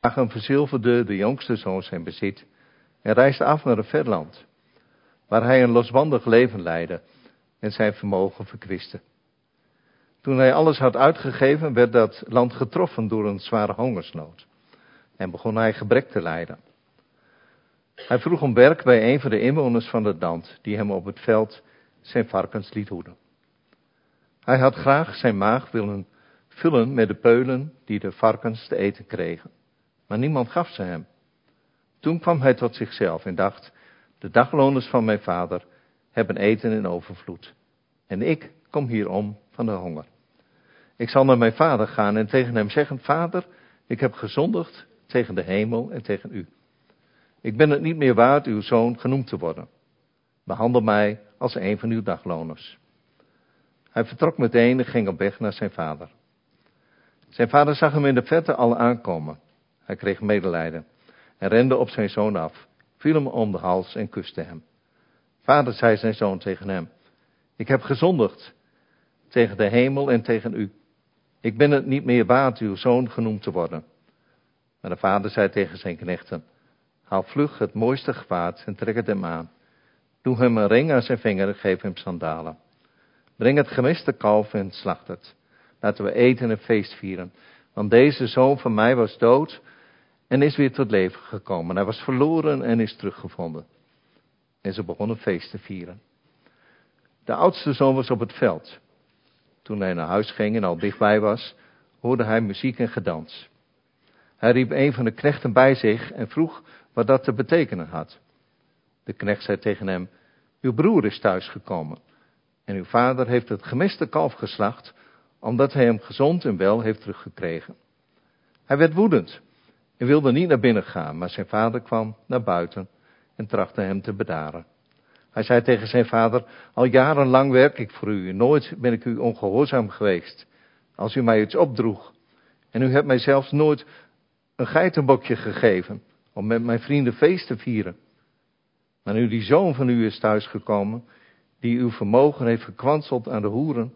Dagen verzilverde de jongste zoon zijn bezit en reisde af naar een ver land, waar hij een losbandig leven leidde en zijn vermogen verkwiste. Toen hij alles had uitgegeven, werd dat land getroffen door een zware hongersnood en begon hij gebrek te lijden. Hij vroeg om werk bij een van de inwoners van het land, die hem op het veld zijn varkens liet hoeden. Hij had graag zijn maag willen vullen met de peulen die de varkens te eten kregen, maar niemand gaf ze hem. Toen kwam hij tot zichzelf en dacht, de dagloners van mijn vader hebben eten in overvloed. En ik kom hier om van de honger. Ik zal naar mijn vader gaan en tegen hem zeggen, vader, ik heb gezondigd tegen de hemel en tegen u. Ik ben het niet meer waard uw zoon genoemd te worden. Behandel mij als een van uw dagloners. Hij vertrok meteen en ging op weg naar zijn vader. Zijn vader zag hem in de verte al aankomen. Hij kreeg medelijden en rende op zijn zoon af, viel hem om de hals en kuste hem. Vader zei zijn zoon tegen hem, ik heb gezondigd tegen de hemel en tegen u. Ik ben het niet meer waard uw zoon genoemd te worden. Maar de vader zei tegen zijn knechten, haal vlug het mooiste gewaad en trek het hem aan. Doe hem een ring aan zijn vinger en geef hem sandalen. Breng het gemiste kalf en slacht het. Laten we eten en feest vieren. Want deze zoon van mij was dood en is weer tot leven gekomen. Hij was verloren en is teruggevonden. En ze begonnen feest te vieren. De oudste zoon was op het veld. Toen hij naar huis ging en al dichtbij was, hoorde hij muziek en gedans. Hij riep een van de knechten bij zich en vroeg wat dat te betekenen had. De knecht zei tegen hem, uw broer is thuisgekomen en uw vader heeft het gemiste kalf geslacht, omdat hij hem gezond en wel heeft teruggekregen. Hij werd woedend en wilde niet naar binnen gaan, maar zijn vader kwam naar buiten en trachtte hem te bedaren. Hij zei tegen zijn vader, al jarenlang werk ik voor u nooit ben ik u ongehoorzaam geweest. Als u mij iets opdroeg en u hebt mij zelfs nooit een geitenbokje gegeven om met mijn vrienden feest te vieren. Maar nu die zoon van u is thuisgekomen, die uw vermogen heeft gekwanseld aan de hoeren,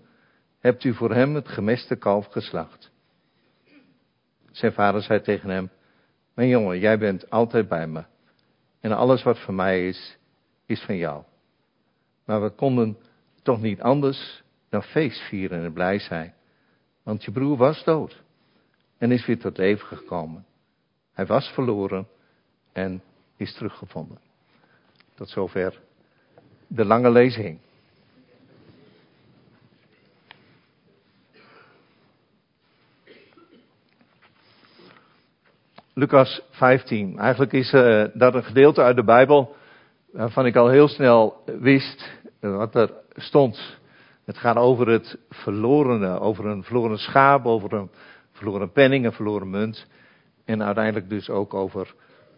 hebt u voor hem het gemeste kalf geslacht. Zijn vader zei tegen hem, mijn jongen, jij bent altijd bij me. En alles wat van mij is, is van jou. Maar we konden toch niet anders dan feest vieren en blij zijn. Want je broer was dood en is weer tot leven gekomen. Hij was verloren en is teruggevonden. Tot zover de lange lezing. Lucas 15. Eigenlijk is uh, dat een gedeelte uit de Bijbel waarvan ik al heel snel wist wat er stond. Het gaat over het verlorene, over een verloren schaap, over een verloren penning, een verloren munt. En uiteindelijk dus ook over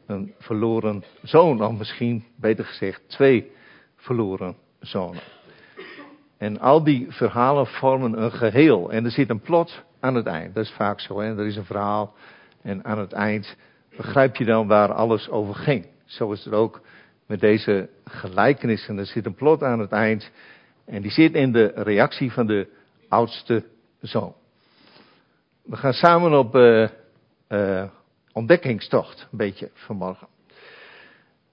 een verloren zoon, of misschien beter gezegd twee verloren zonen. En al die verhalen vormen een geheel. En er zit een plot aan het eind. Dat is vaak zo. Hè? Er is een verhaal. En aan het eind begrijp je dan waar alles over ging. Zo is het ook met deze gelijkenissen. Er zit een plot aan het eind. En die zit in de reactie van de oudste zoon. We gaan samen op uh, uh, ontdekkingstocht, een beetje vanmorgen.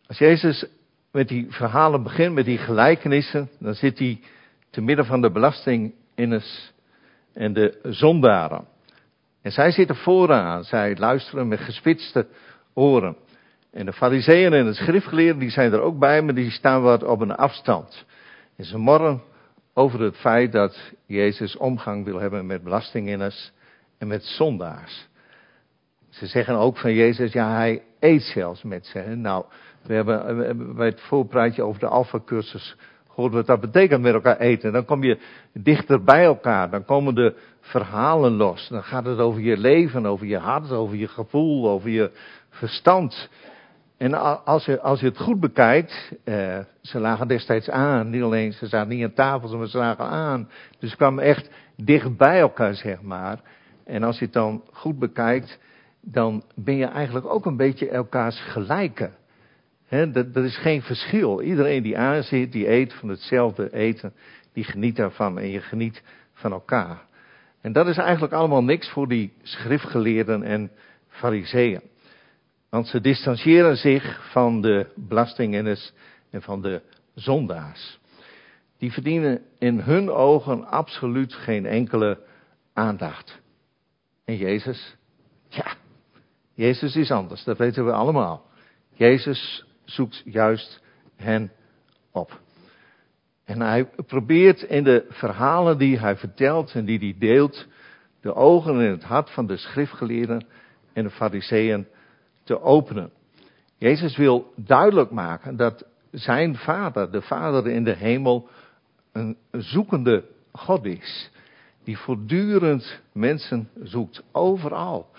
Als Jezus met die verhalen begint, met die gelijkenissen, dan zit hij te midden van de belastinginners en de zondaren. En zij zitten vooraan, zij luisteren met gespitste oren. En de fariseeën en de schriftgeleerden, die zijn er ook bij, maar die staan wat op een afstand. En ze morren over het feit dat Jezus omgang wil hebben met belastinginners en met zondaars. Ze zeggen ook van Jezus, ja, hij eet zelfs met ze. Nou, we hebben bij het voorpraatje over de Alpha-cursus wat dat betekent met elkaar eten. Dan kom je dichter bij elkaar, dan komen de verhalen los. Dan gaat het over je leven, over je hart, over je gevoel, over je verstand. En als je, als je het goed bekijkt, eh, ze lagen destijds aan. Niet alleen, ze zaten niet aan tafel, maar ze lagen aan. Dus ze kwamen echt dicht bij elkaar, zeg maar. En als je het dan goed bekijkt, dan ben je eigenlijk ook een beetje elkaars gelijke. He, dat, is geen verschil. Iedereen die aanzit, die eet van hetzelfde eten, die geniet daarvan en je geniet van elkaar. En dat is eigenlijk allemaal niks voor die schriftgeleerden en fariseeën. Want ze distancieren zich van de belastingennis en van de zondaars. Die verdienen in hun ogen absoluut geen enkele aandacht. En Jezus? Ja, Jezus is anders, dat weten we allemaal. Jezus zoekt juist hen op. En hij probeert in de verhalen die hij vertelt en die hij deelt, de ogen in het hart van de schriftgeleerden en de fariseeën te openen. Jezus wil duidelijk maken dat zijn vader, de vader in de hemel, een zoekende God is. Die voortdurend mensen zoekt, overal.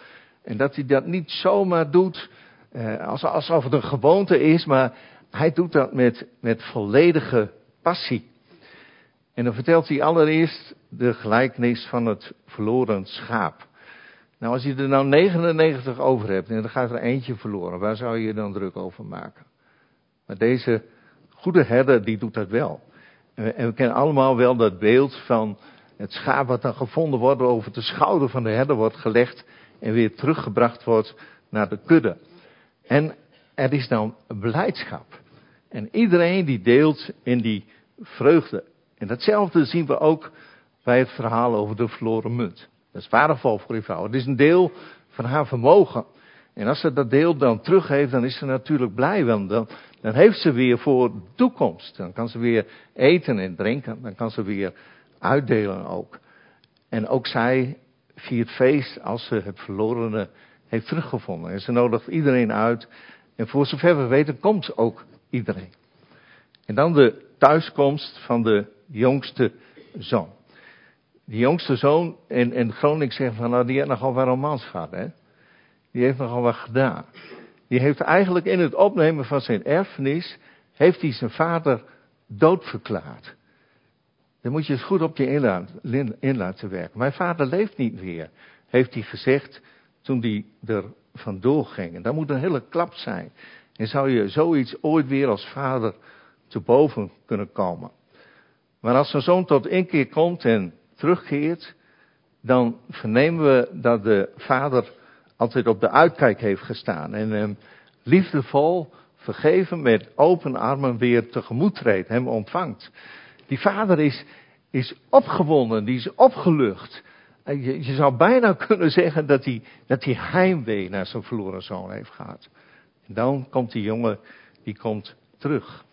En dat hij dat niet zomaar doet alsof het een gewoonte is, maar hij doet dat met, met volledige passie. En dan vertelt hij allereerst de gelijkenis van het verloren schaap. Nou, als je er nou 99 over hebt en dan gaat er eentje verloren, waar zou je je dan druk over maken? Maar deze goede herder, die doet dat wel. En we kennen allemaal wel dat beeld van het schaap wat dan gevonden wordt, over de schouder van de herder wordt gelegd en weer teruggebracht wordt naar de kudde. En er is dan blijdschap. En iedereen die deelt in die vreugde. En datzelfde zien we ook bij het verhaal over de verloren munt. Dat is waardevol voor die vrouw. Het is een deel van haar vermogen. En als ze dat deel dan teruggeeft, dan is ze natuurlijk blij. Want dan, dan heeft ze weer voor de toekomst. Dan kan ze weer eten en drinken. Dan kan ze weer uitdelen ook. En ook zij viert feest als ze het verlorene heeft teruggevonden. En ze nodigt iedereen uit. En voor zover we weten komt ook iedereen. En dan de thuiskomst van de jongste zoon. Die jongste zoon, en, en Groningen zegt van, nou die heeft nogal wat romans gehad, hè. Die heeft nogal wat gedaan. Die heeft eigenlijk in het opnemen van zijn erfenis, heeft hij zijn vader doodverklaard. Dan moet je het goed op je in laten werken. Mijn vader leeft niet meer, heeft hij gezegd toen hij er vandoor ging. En dat moet een hele klap zijn. En zou je zoiets ooit weer als vader te boven kunnen komen. Maar als een zoon tot inkeer komt en terugkeert, dan vernemen we dat de vader altijd op de uitkijk heeft gestaan en hem liefdevol, vergeven, met open armen weer tegemoet treedt, hem ontvangt. Die vader is, is opgewonden, die is opgelucht. Je, je zou bijna kunnen zeggen dat hij, dat hij heimwee naar zijn verloren zoon heeft gehad. En dan komt die jongen, die komt terug.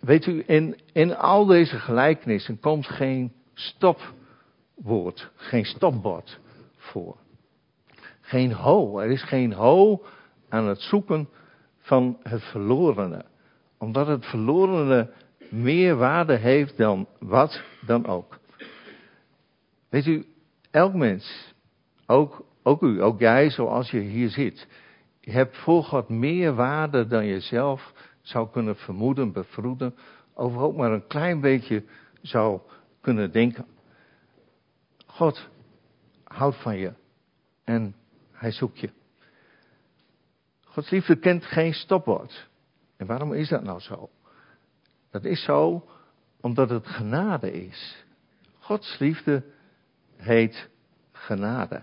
Weet u, in, in al deze gelijkenissen komt geen stopwoord, geen stopbord voor. Geen ho, er is geen ho aan het zoeken van het verlorene. Omdat het verlorene meer waarde heeft dan wat dan ook. Weet u, elk mens, ook, ook u, ook jij zoals je hier zit, hebt voor God meer waarde dan je zelf zou kunnen vermoeden, bevroeden, of ook maar een klein beetje zou kunnen denken. God houdt van je en hij zoekt je. Gods liefde kent geen stopwoord. En waarom is dat nou zo? Dat is zo omdat het genade is. Gods liefde heet genade.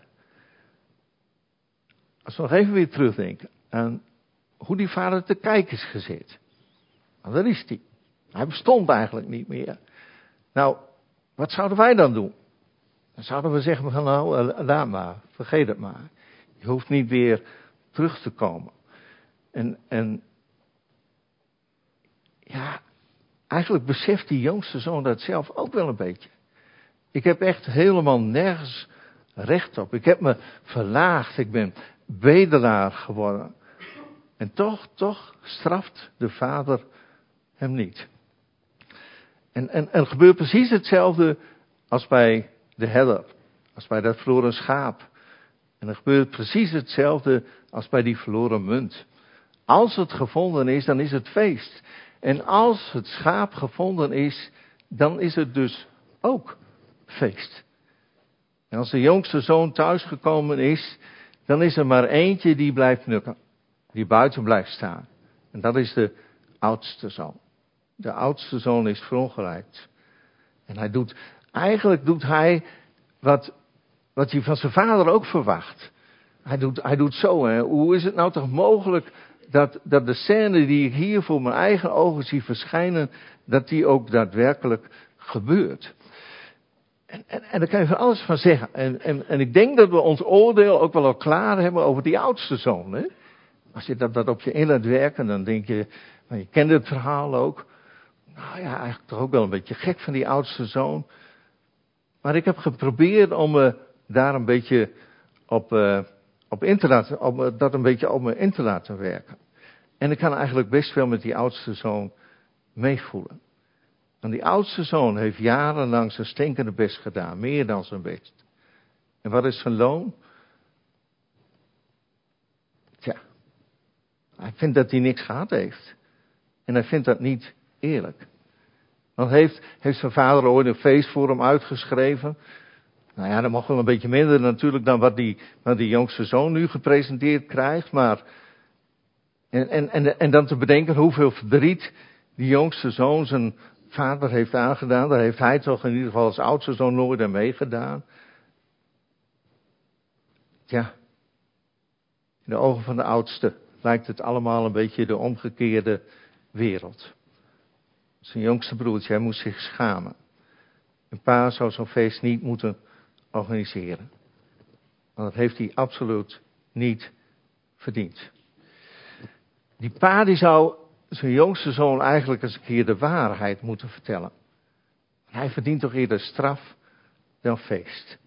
Als we nog even weer terugdenken aan hoe die vader te kijken is gezet. Nou, daar is hij. Hij bestond eigenlijk niet meer. Nou, wat zouden wij dan doen? Dan zouden we zeggen van nou, eh, laat maar, vergeet het maar. Je hoeft niet weer terug te komen. En, en ja, eigenlijk beseft die jongste zoon dat zelf ook wel een beetje. Ik heb echt helemaal nergens recht op. Ik heb me verlaagd. Ik ben bedelaar geworden. En toch, toch straft de vader hem niet. En, en, en gebeurt precies hetzelfde als bij de herder. Als bij dat verloren schaap. En er gebeurt precies hetzelfde als bij die verloren munt. Als het gevonden is, dan is het feest. En als het schaap gevonden is, dan is het dus ook feest. En als de jongste zoon thuisgekomen is, dan is er maar eentje die blijft nukken. Die buiten blijft staan. En dat is de oudste zoon. De oudste zoon is verongelijkt. En hij doet, eigenlijk doet hij wat, wat hij van zijn vader ook verwacht. Hij doet, hij doet zo, hè. Hoe is het nou toch mogelijk dat, dat de scène die ik hier voor mijn eigen ogen zie verschijnen, dat die ook daadwerkelijk gebeurt? En, en, en daar kan je van alles van zeggen. En, en, en ik denk dat we ons oordeel ook wel al klaar hebben over die oudste zoon. Hè? Als je dat, dat op je in laat werken, dan denk je, je kent het verhaal ook. Nou ja, eigenlijk toch ook wel een beetje gek van die oudste zoon. Maar ik heb geprobeerd om me daar een beetje op, uh, op om dat een beetje op me in te laten werken. En ik kan eigenlijk best wel met die oudste zoon meevoelen. Want die oudste zoon heeft jarenlang zijn stinkende best gedaan, meer dan zijn best. En wat is zijn loon? Tja, hij vindt dat hij niks gehad heeft. En hij vindt dat niet eerlijk. Want heeft, heeft zijn vader ooit een feest voor hem uitgeschreven? Nou ja, dat mag wel een beetje minder natuurlijk dan wat die, wat die jongste zoon nu gepresenteerd krijgt. Maar, en, en, en, en dan te bedenken hoeveel verdriet die jongste zoon zijn vader heeft aangedaan. Daar heeft hij toch in ieder geval als oudste zoon nooit aan meegedaan. Ja, in de ogen van de oudste lijkt het allemaal een beetje de omgekeerde wereld. Zijn jongste broertje, hij moest zich schamen. Een pa zou zo'n feest niet moeten organiseren. Want dat heeft hij absoluut niet verdiend. Die pa die zou zijn jongste zoon eigenlijk eens een keer de waarheid moeten vertellen. Hij verdient toch eerder straf dan feest.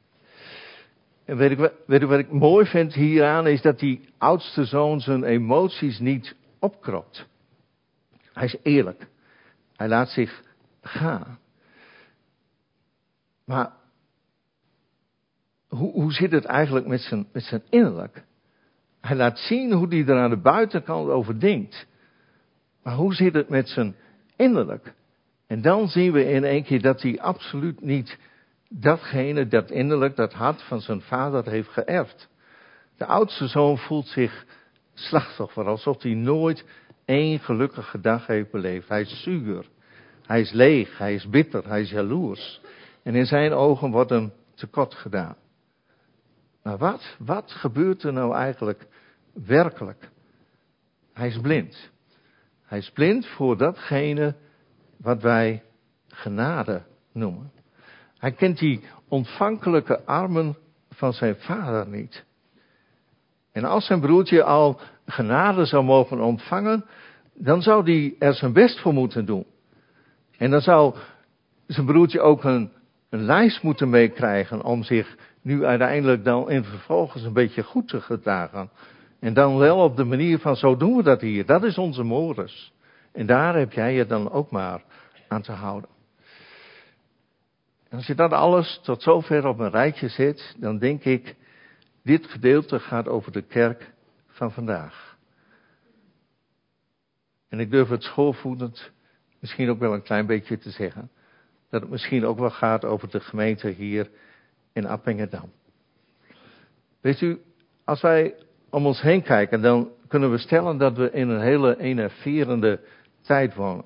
En weet ik, weet wat ik mooi vind hieraan is dat die oudste zoon zijn emoties niet opkropt. Hij is eerlijk. Hij laat zich gaan. Maar hoe, hoe zit het eigenlijk met zijn, met zijn innerlijk? Hij laat zien hoe hij er aan de buitenkant over denkt. Maar hoe zit het met zijn innerlijk? En dan zien we in één keer dat hij absoluut niet datgene, dat innerlijk, dat hart van zijn vader heeft geërfd. De oudste zoon voelt zich slachtoffer, alsof hij nooit één gelukkige dag heeft beleefd. Hij is zuur, hij is leeg, hij is bitter, hij is jaloers. En in zijn ogen wordt hem tekort gedaan. Maar wat, wat gebeurt er nou eigenlijk werkelijk? Hij is blind. Hij is blind voor datgene wat wij genade noemen. Hij kent die ontvankelijke armen van zijn vader niet. En als zijn broertje al genade zou mogen ontvangen, dan zou hij er zijn best voor moeten doen. En dan zou zijn broertje ook een, een lijst moeten meekrijgen om zich nu uiteindelijk dan in vervolgens een beetje goed te gedragen. En dan wel op de manier van zo doen we dat hier. Dat is onze modus. En daar heb jij je dan ook maar aan te houden. En als je dat alles tot zover op een rijtje zet, dan denk ik, dit gedeelte gaat over de kerk van vandaag. En ik durf het schoolvoedend misschien ook wel een klein beetje te zeggen. Dat het misschien ook wel gaat over de gemeente hier in Appingedam. Weet u, als wij om ons heen kijken, dan kunnen we stellen dat we in een hele enerverende tijd wonen.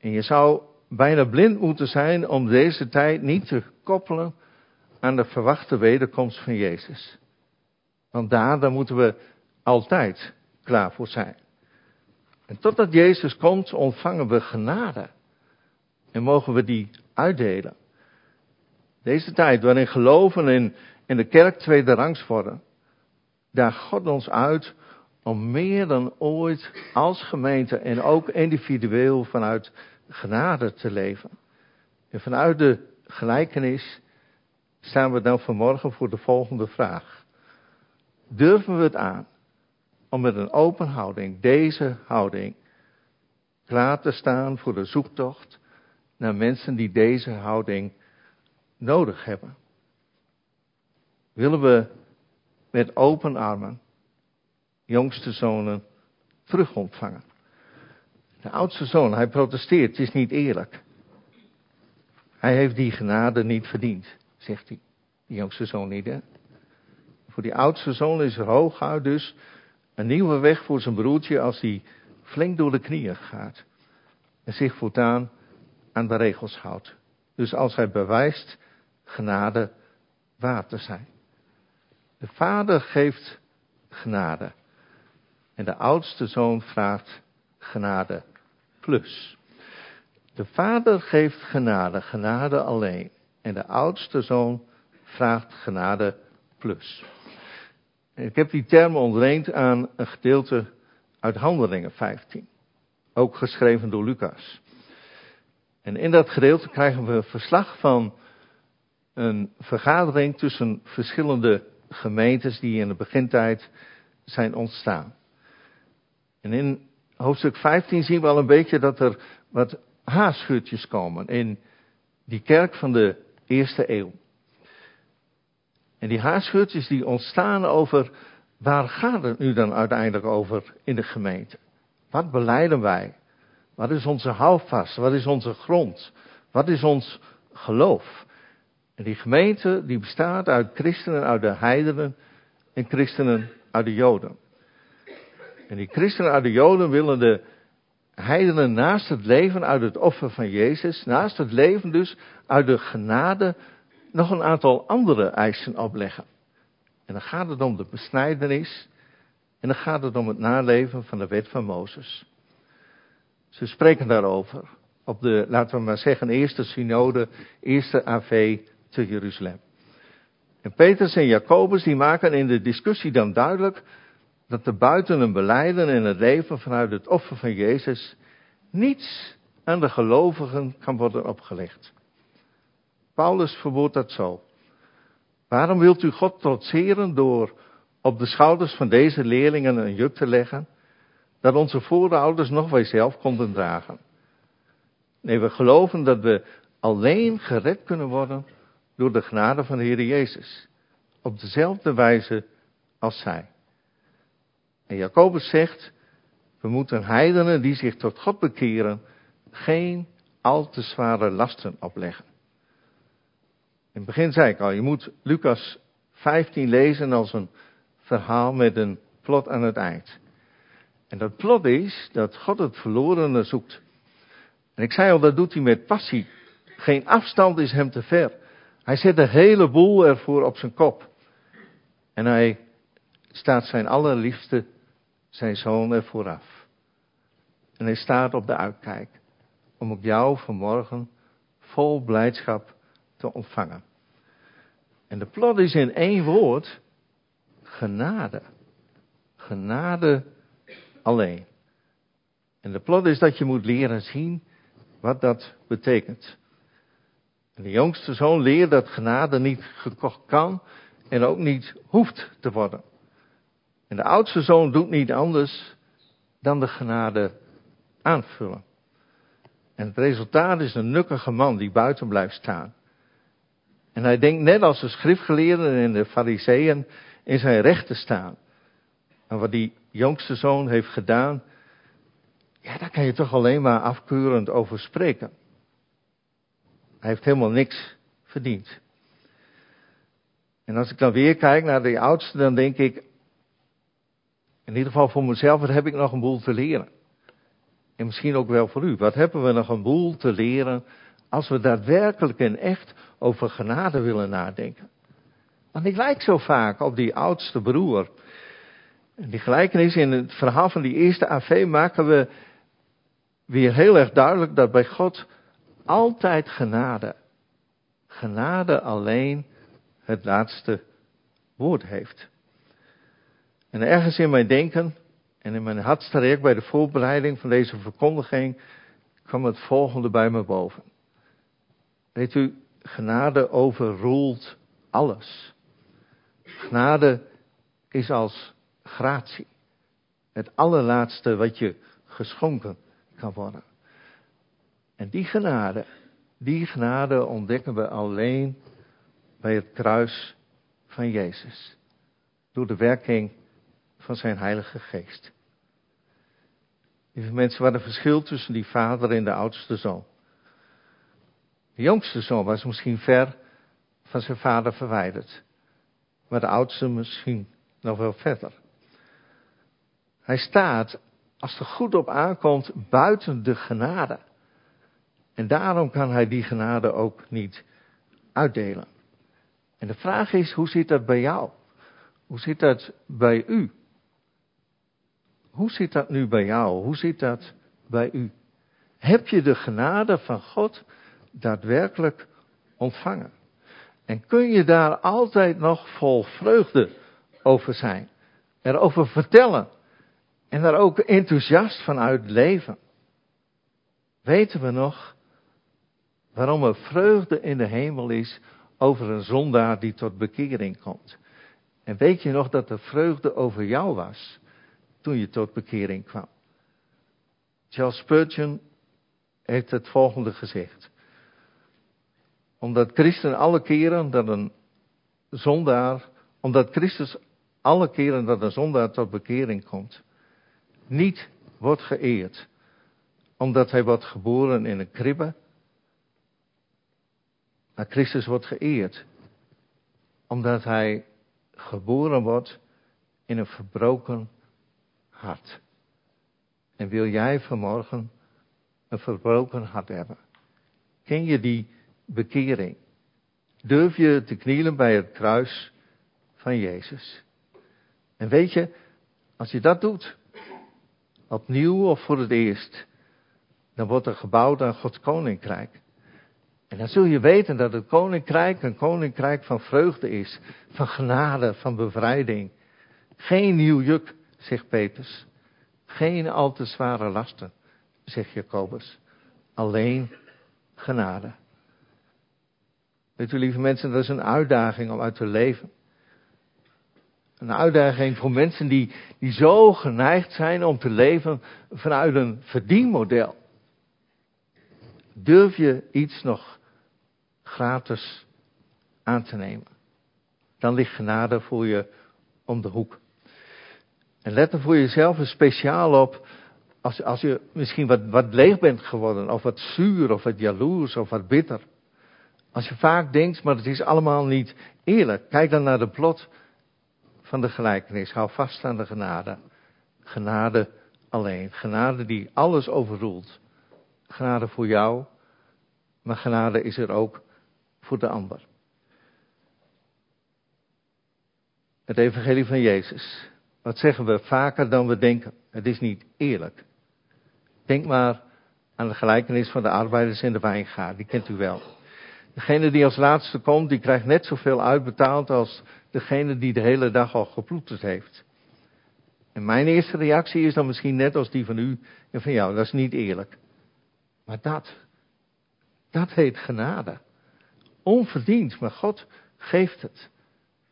En je zou bijna blind moeten zijn om deze tijd niet te koppelen aan de verwachte wederkomst van Jezus. Want daar, daar moeten we altijd klaar voor zijn. En totdat Jezus komt, ontvangen we genade. En mogen we die uitdelen. Deze tijd waarin geloven in, in de kerk tweede rangs worden. Daar God ons uit om meer dan ooit als gemeente en ook individueel vanuit genade te leven. En vanuit de gelijkenis staan we dan vanmorgen voor de volgende vraag. Durven we het aan om met een open houding, deze houding, klaar te staan voor de zoektocht naar mensen die deze houding nodig hebben? Willen we met open armen jongste zonen terug ontvangen? De oudste zoon, hij protesteert, het is niet eerlijk. Hij heeft die genade niet verdiend, zegt hij. Die jongste zoon niet? Voor die oudste zoon is er hooguit dus een nieuwe weg voor zijn broertje als hij flink door de knieën gaat. En zich voortaan aan de regels houdt. Dus als hij bewijst genade waard te zijn. De vader geeft genade. En de oudste zoon vraagt genade plus. De vader geeft genade, genade alleen. En de oudste zoon vraagt genade plus. Ik heb die termen ontleend aan een gedeelte uit Handelingen 15. Ook geschreven door Lucas. En in dat gedeelte krijgen we verslag van een vergadering tussen verschillende gemeentes die in de begintijd zijn ontstaan. En in hoofdstuk 15 zien we al een beetje dat er wat haarschuurtjes komen in die kerk van de eerste eeuw. En die haarscheurtjes die ontstaan over, waar gaat het nu dan uiteindelijk over in de gemeente? Wat beleiden wij? Wat is onze houvast? Wat is onze grond? Wat is ons geloof? En die gemeente die bestaat uit christenen uit de heidenen en christenen uit de joden. En die christenen uit de joden willen de heidenen naast het leven uit het offer van Jezus, naast het leven dus uit de genade, nog een aantal andere eisen opleggen. En dan gaat het om de besnijdenis en dan gaat het om het naleven van de wet van Mozes. Ze spreken daarover op de, laten we maar zeggen, eerste synode, eerste AV te Jeruzalem. En Petrus en Jacobus die maken in de discussie dan duidelijk dat er buiten een beleiden en het leven vanuit het offer van Jezus niets aan de gelovigen kan worden opgelegd. Paulus verwoordt dat zo. Waarom wilt u God trotseren door op de schouders van deze leerlingen een juk te leggen, dat onze voorouders nog wij zelf konden dragen? Nee, we geloven dat we alleen gered kunnen worden door de genade van de Heer Jezus. Op dezelfde wijze als zij. En Jacobus zegt, we moeten heidenen die zich tot God bekeren, geen al te zware lasten opleggen. In het begin zei ik al, je moet Lucas 15 lezen als een verhaal met een plot aan het eind. En dat plot is dat God het verlorene zoekt. En ik zei al, dat doet hij met passie. Geen afstand is hem te ver. Hij zet de hele boel ervoor op zijn kop. En hij staat zijn allerliefste zijn zoon er vooraf. En hij staat op de uitkijk om ook jou vanmorgen vol blijdschap te ontvangen. En de plot is in één woord genade. Genade alleen. En de plot is dat je moet leren zien wat dat betekent. En de jongste zoon leert dat genade niet gekocht kan en ook niet hoeft te worden. En de oudste zoon doet niet anders dan de genade aanvullen. En het resultaat is een nukkige man die buiten blijft staan. En hij denkt net als de schriftgeleerden en de fariseeën in zijn recht te staan. En wat die jongste zoon heeft gedaan, ja, daar kan je toch alleen maar afkeurend over spreken. Hij heeft helemaal niks verdiend. En als ik dan weer kijk naar de oudste, dan denk ik, in ieder geval voor mezelf, wat heb ik nog een boel te leren? En misschien ook wel voor u. Wat hebben we nog een boel te leren als we daadwerkelijk en echt over genade willen nadenken? Want ik lijk zo vaak op die oudste broer. En die gelijkenis in het verhaal van die eerste AV maken we weer heel erg duidelijk dat bij God altijd genade, genade alleen het laatste woord heeft. En ergens in mijn denken en in mijn hartstraject bij de voorbereiding van deze verkondiging kwam het volgende bij me boven. Weet u, genade overroelt alles. Genade is als gratie. Het allerlaatste wat je geschonken kan worden. En die genade, die genade ontdekken we alleen bij het kruis van Jezus. Door de werking van zijn Heilige Geest. Lieve mensen, wat een verschil tussen die vader en de oudste zoon. De jongste zoon was misschien ver van zijn vader verwijderd, maar de oudste misschien nog wel verder. Hij staat, als er goed op aankomt, buiten de genade. En daarom kan hij die genade ook niet uitdelen. En de vraag is, hoe zit dat bij jou? Hoe zit dat bij u? Hoe zit dat nu bij jou? Hoe zit dat bij u? Heb je de genade van God daadwerkelijk ontvangen? En kun je daar altijd nog vol vreugde over zijn? Erover vertellen? En daar ook enthousiast van uit leven? Weten we nog waarom er vreugde in de hemel is over een zondaar die tot bekering komt? En weet je nog dat er vreugde over jou was toen je tot bekering kwam? Charles Spurgeon heeft het volgende gezegd. Omdat Christus alle keren dat een zondaar, omdat Christus alle keren dat een zondaar tot bekering komt, niet wordt geëerd, omdat hij wordt geboren in een kribbe, maar Christus wordt geëerd, omdat hij geboren wordt in een verbroken hart. En wil jij vanmorgen een verbroken hart hebben? Ken je die bekering? Durf je te knielen bij het kruis van Jezus? En weet je, als je dat doet, opnieuw of voor het eerst, dan wordt er gebouwd aan Gods koninkrijk. En dan zul je weten dat het koninkrijk een koninkrijk van vreugde is, van genade, van bevrijding. Geen nieuw juk, zegt Petrus. Geen al te zware lasten, zegt Jacobus. Alleen genade. Weet u, lieve mensen, dat is een uitdaging om uit te leven. Een uitdaging voor mensen die, die zo geneigd zijn om te leven vanuit een verdienmodel. Durf je iets nog gratis aan te nemen? Dan ligt genade voor je om de hoek. En let er voor jezelf een speciaal op als, als je misschien wat, wat leeg bent geworden, of wat zuur, of wat jaloers, of wat bitter. Als je vaak denkt, maar het is allemaal niet eerlijk. Kijk dan naar de plot van de gelijkenis. Hou vast aan de genade. Genade alleen. Genade die alles overroelt. Genade voor jou, maar genade is er ook voor de ander. Het evangelie van Jezus. Wat zeggen we vaker dan we denken? Het is niet eerlijk. Denk maar aan de gelijkenis van de arbeiders in de wijngaard. Die kent u wel. Degene die als laatste komt, die krijgt net zoveel uitbetaald als degene die de hele dag al geploeterd heeft. En mijn eerste reactie is dan misschien net als die van u en van jou. Dat is niet eerlijk. Maar dat, dat heet genade. Onverdiend, maar God geeft het.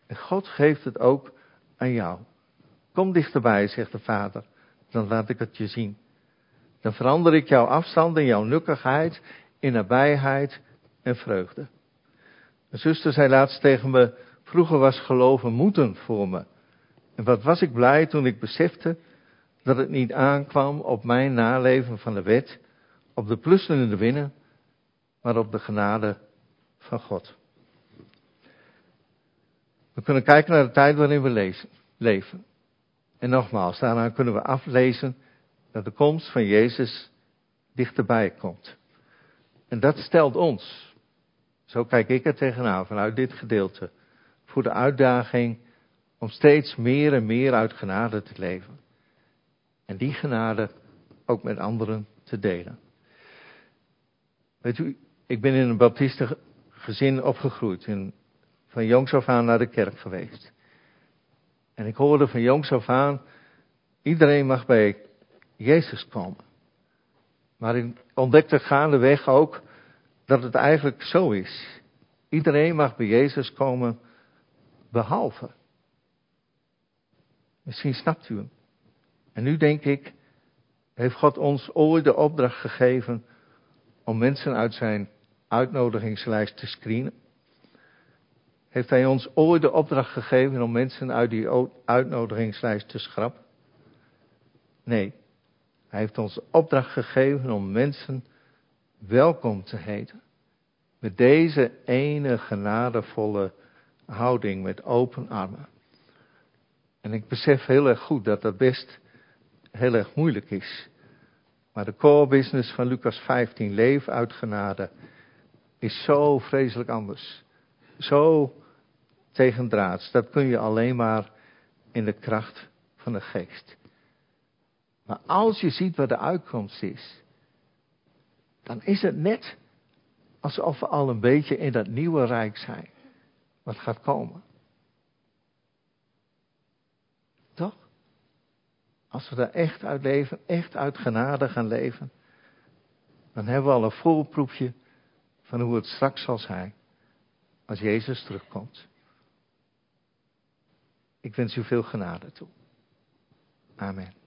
En God geeft het ook aan jou. Kom dichterbij, zegt de vader, dan laat ik het je zien. Dan verander ik jouw afstand en jouw nukkigheid in nabijheid en vreugde. Mijn zuster zei laatst tegen me, vroeger was geloven moeten voor me. En wat was ik blij toen ik besefte dat het niet aankwam op mijn naleven van de wet, op de plussen en de winnen, maar op de genade van God. We kunnen kijken naar de tijd waarin we leven. En nogmaals, daarna kunnen we aflezen dat de komst van Jezus dichterbij komt. En dat stelt ons, zo kijk ik er tegenaan vanuit dit gedeelte, voor de uitdaging om steeds meer en meer uit genade te leven. En die genade ook met anderen te delen. Weet u, ik ben in een baptiste gezin opgegroeid en van jongs af aan naar de kerk geweest. En ik hoorde van jongs af aan, iedereen mag bij Jezus komen. Maar ik ontdekte gaandeweg ook dat het eigenlijk zo is. Iedereen mag bij Jezus komen, behalve. Misschien snapt u hem. En nu denk ik, heeft God ons ooit de opdracht gegeven om mensen uit zijn uitnodigingslijst te screenen? Heeft hij ons ooit de opdracht gegeven om mensen uit die uitnodigingslijst te schrappen? Nee. Hij heeft ons de opdracht gegeven om mensen welkom te heten. Met deze ene genadevolle houding, met open armen. En ik besef heel erg goed dat dat best heel erg moeilijk is. Maar de core business van Lucas 15, leef uit genade, is zo vreselijk anders. Zo tegendraads. Dat kun je alleen maar in de kracht van de geest. Maar als je ziet wat de uitkomst is, dan is het net alsof we al een beetje in dat nieuwe rijk zijn, wat gaat komen. Toch? Als we daar echt uit leven, echt uit genade gaan leven, dan hebben we al een voorproefje van hoe het straks zal zijn als Jezus terugkomt. Ik wens u veel genade toe. Amen.